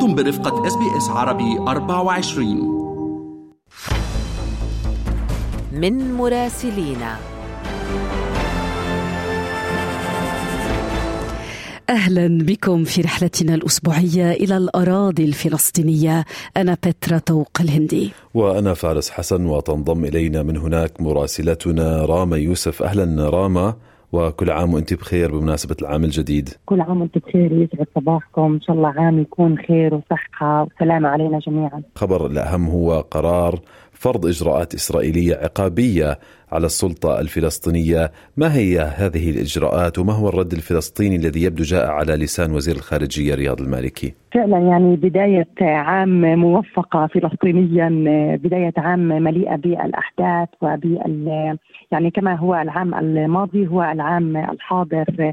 أنتم برفقة SBS عربي 24 من مراسلينا. أهلا بكم في رحلتنا الأسبوعية إلى الأراضي الفلسطينية. أنا بترا طوق الهندي. وأنا فارس حسن وتنضم إلينا من هناك مراسلتنا راما يوسف. أهلا راما وكل عام وانت بخير بمناسبة العام الجديد. كل عام وأنتم بخير يسعد صباحكم. إن شاء الله عام يكون خير وصحة وسلامه علينا جميعا. خبر الأهم هو قرار فرض إجراءات إسرائيلية عقابية على السلطة الفلسطينية، ما هي هذه الإجراءات وما هو الرد الفلسطيني الذي يبدو جاء على لسان وزير الخارجية رياض المالكي؟ فعلا يعني بداية عام موفقة فلسطينيا، بداية عام مليئة بالأحداث وبال يعني كما هو العام الماضي هو العام الحاضر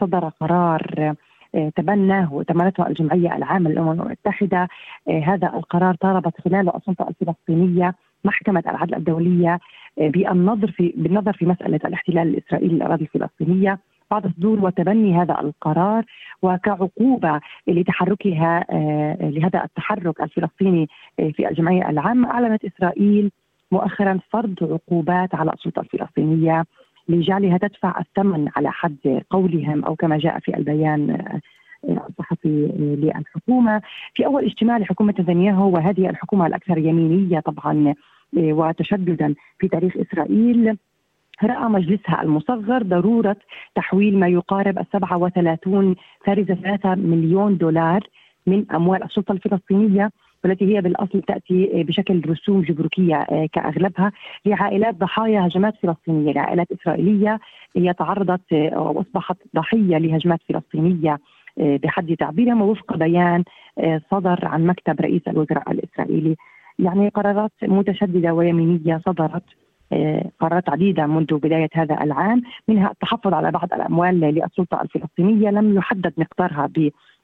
صدر قرار تبناه وتمنته الجمعية العامة للأمم المتحدة. هذا القرار طالبت خلاله السلطة الفلسطينية محكمة العدل الدولية بالنظر في بالنظر في مسألة الاحتلال الإسرائيلي للأراضي الفلسطينية. بعد صدور وتبني هذا القرار وكعقوبة لتحركها لهذا التحرك الفلسطيني في الجمعية العامة أعلنت إسرائيل مؤخرا فرض عقوبات على السلطة الفلسطينية. لجعلها تدفع الثمن على حد قولهم أو كما جاء في البيان الصحفي للحكومة. في أول اجتماع لحكومة نتنياهو وهذه الحكومة الأكثر يمينية طبعا وتشددا في تاريخ إسرائيل رأى مجلسها المصغر ضرورة تحويل ما يقارب 37 فارزة 3 مليون دولار من أموال السلطة الفلسطينية والتي هي بالأصل تأتي بشكل رسوم جمركيه كأغلبها لعائلات ضحايا هجمات فلسطينية، لعائلات إسرائيلية هي تعرضت وأصبحت ضحية لهجمات فلسطينية بحد تعبيرهم ووفق بيان صدر عن مكتب رئيس الوزراء الإسرائيلي. يعني قرارات متشددة ويمينية صدرت قرارات عديدة منذ بداية هذا العام منها التحفظ على بعض الأموال للسلطة الفلسطينية لم يحدد مقدارها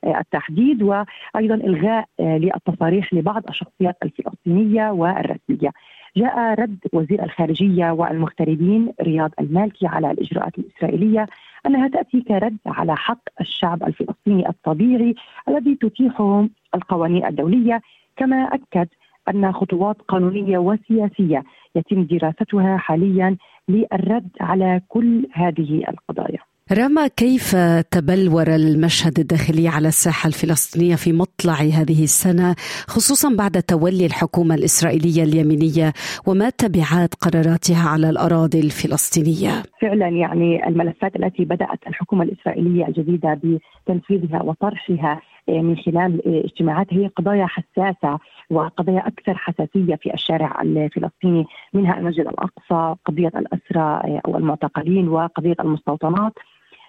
بالتحديد وأيضا إلغاء للتصاريح لبعض الشخصيات الفلسطينية والرسمية. جاء رد وزير الخارجية والمغتربين رياض المالكي على الإجراءات الإسرائيلية أنها تأتي كرد على حق الشعب الفلسطيني الطبيعي الذي تتيحه القوانين الدولية كما أكد أن خطوات قانونية وسياسية يتم دراستها حاليا للرد على كل هذه القضايا. رما كيف تبلور المشهد الداخلي على الساحة الفلسطينية في مطلع هذه السنة خصوصا بعد تولي الحكومة الإسرائيلية اليمينية وما تبعات قراراتها على الأراضي الفلسطينية؟ فعلا يعني الملفات التي بدأت الحكومة الإسرائيلية الجديدة بتنفيذها وطرحها من خلال اجتماعات هي قضايا حساسة وقضايا أكثر حساسية في الشارع الفلسطيني منها المسجد الأقصى قضية الأسرى أو المعتقلين وقضية المستوطنات.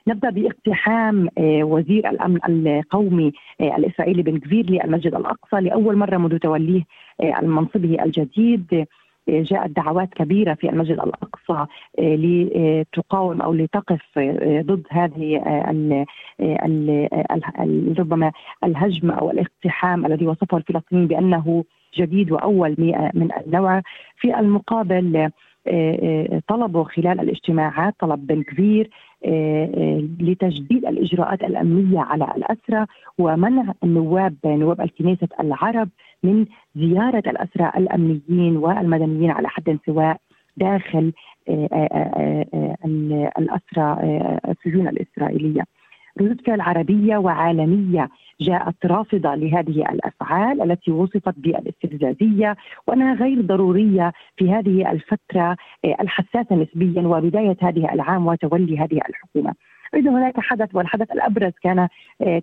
نبدأ باقتحام وزير الأمن القومي الإسرائيلي بن كفير للمسجد الأقصى لأول مرة منذ توليه منصبه الجديد. جاءت دعوات كبيرة في المسجد الأقصى لتقاوم أو لتقف ضد هذه ربما الهجم أو الاقتحام الذي وصفه الفلسطينيين بأنه جديد وأول من النوع. في المقابل طلبوا خلال الاجتماعات طلب بن كفير لتجديد الإجراءات الأمنية على الأسرى ومنع النواب نواب الكنيسة العرب من زيارة الأسرى الأمنيين والمدنيين على حد سواء داخل الأسرى السجون الإسرائيلية. ردود فعل عربية وعالمية جاءت رافضة لهذه الأفعال التي وصفت بالاستفزازية وأنها غير ضرورية في هذه الفترة الحساسة نسبيا وبداية هذه العام وتولي هذه الحكومة. أيضا هناك حدث والحدث الأبرز كان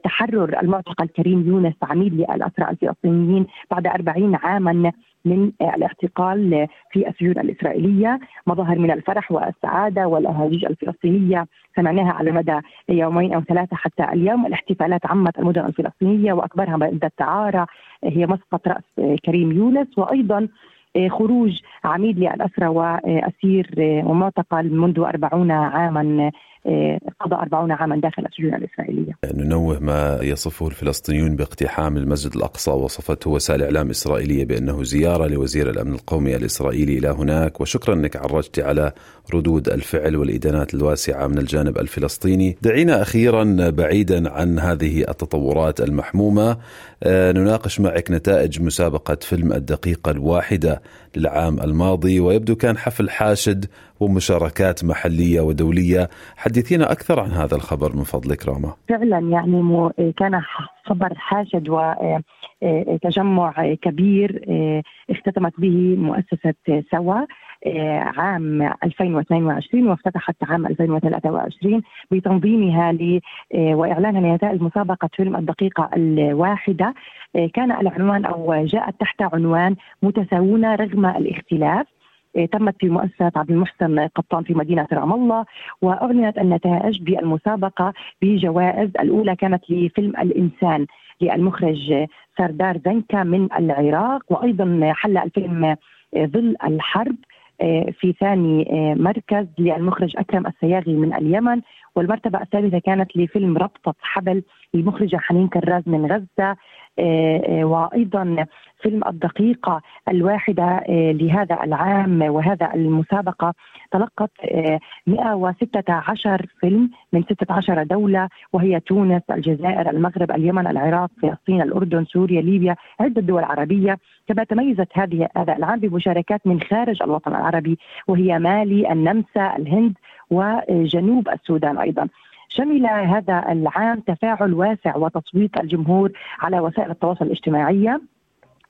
تحرر المعتقل كريم يونس عميد للأسرى الفلسطينيين بعد 40 عاما من الاعتقال في السجون الإسرائيلية، مظاهر من الفرح والسعادة والاهاجيج الفلسطينية سمعناها على مدى يومين أو ثلاثة حتى اليوم، الاحتفالات عمت المدن الفلسطينية وأكبرها مائده التعارى هي مسقط رأس كريم يونس وأيضا خروج عميد للأسرة وأسير ومعتقل منذ أربعون عاما قضى 40 عاما داخل السجون الإسرائيلية. ننوه ما يصفه الفلسطينيون باقتحام المسجد الأقصى وصفته وسائل إعلام إسرائيلية بأنه زيارة لوزير الأمن القومي الإسرائيلي إلى هناك. وشكرا أنك عرجت على ردود الفعل والإدانات الواسعة من الجانب الفلسطيني. دعينا أخيرا بعيدا عن هذه التطورات المحمومة. آه، نناقش معك نتائج مسابقة فيلم الدقيقة الواحدة للعام الماضي. ويبدو كان حفل حاشد ومشاركات محلية ودولية. حدثينا أكثر عن هذا الخبر من فضلك راما. فعلا يعني مو كان خبر حاشد وتجمع كبير اختتمت به مؤسسة سوا عام 2022 وافتتحت عام 2023 بتنظيمها ل وإعلانها لنتائج مسابقة فيلم الدقيقة الواحدة. كان العنوان أو جاءت تحت عنوان متساوون رغم الاختلاف. تمت في مؤسسة عبد المحسن قطان في مدينة رام الله وأعلنت النتائج بالمسابقة بجوائز الأولى كانت لفيلم الإنسان للمخرج سردار زنكا من العراق وأيضا حل الفيلم ظل الحرب في ثاني مركز للمخرج أكرم السياغي من اليمن والمرتبة الثالثة كانت لفيلم ربطة حبل للمخرجه حنين كراز من غزة. وأيضا فيلم الدقيقة الواحدة لهذا العام وهذا المسابقة تلقت 116 فيلم من 16 دولة وهي تونس، الجزائر، المغرب، اليمن، العراق، فلسطين، الأردن، سوريا، ليبيا، عدة دول عربية، كما تميزت هذه هذا العام بمشاركات من خارج الوطن العربي وهي مالي، النمسا، الهند وجنوب السودان أيضا. شمل هذا العام تفاعل واسع وتصويت الجمهور على وسائل التواصل الاجتماعية.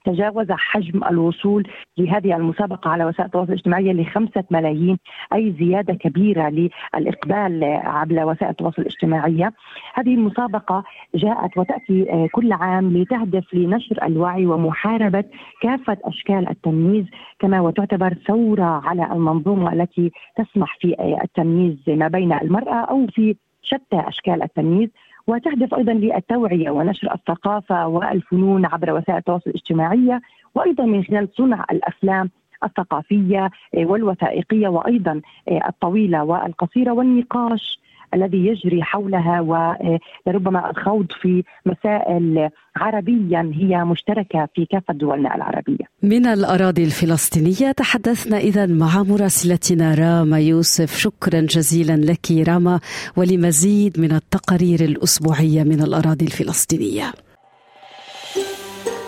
تجاوز حجم الوصول لهذه المسابقة على وسائل التواصل الاجتماعي لخمسة ملايين أي زيادة كبيرة للإقبال عبر وسائل التواصل الاجتماعية. هذه المسابقة جاءت وتأتي كل عام لتهدف لنشر الوعي ومحاربة كافة أشكال التمييز كما وتعتبر ثورة على المنظومة التي تسمح في التمييز ما بين المرأة أو في شتى أشكال التمييز وتهدف أيضا للتوعية ونشر الثقافة والفنون عبر وسائل التواصل الاجتماعيه وأيضا من خلال صنع الأفلام الثقافية والوثائقية وأيضا الطويلة والقصيرة والنقاش. الذي يجري حولها ولربما الخوض في مسائل عربيا هي مشتركة في كافة دولنا العربية. من الأراضي الفلسطينية تحدثنا اذا مع مراسلتنا راما يوسف شكرا جزيلا لك راما ولمزيد من التقارير الأسبوعية من الأراضي الفلسطينية.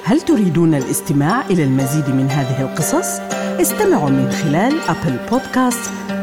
هل تريدون الاستماع إلى المزيد من هذه القصص؟ استمعوا من خلال أبل بودكاست،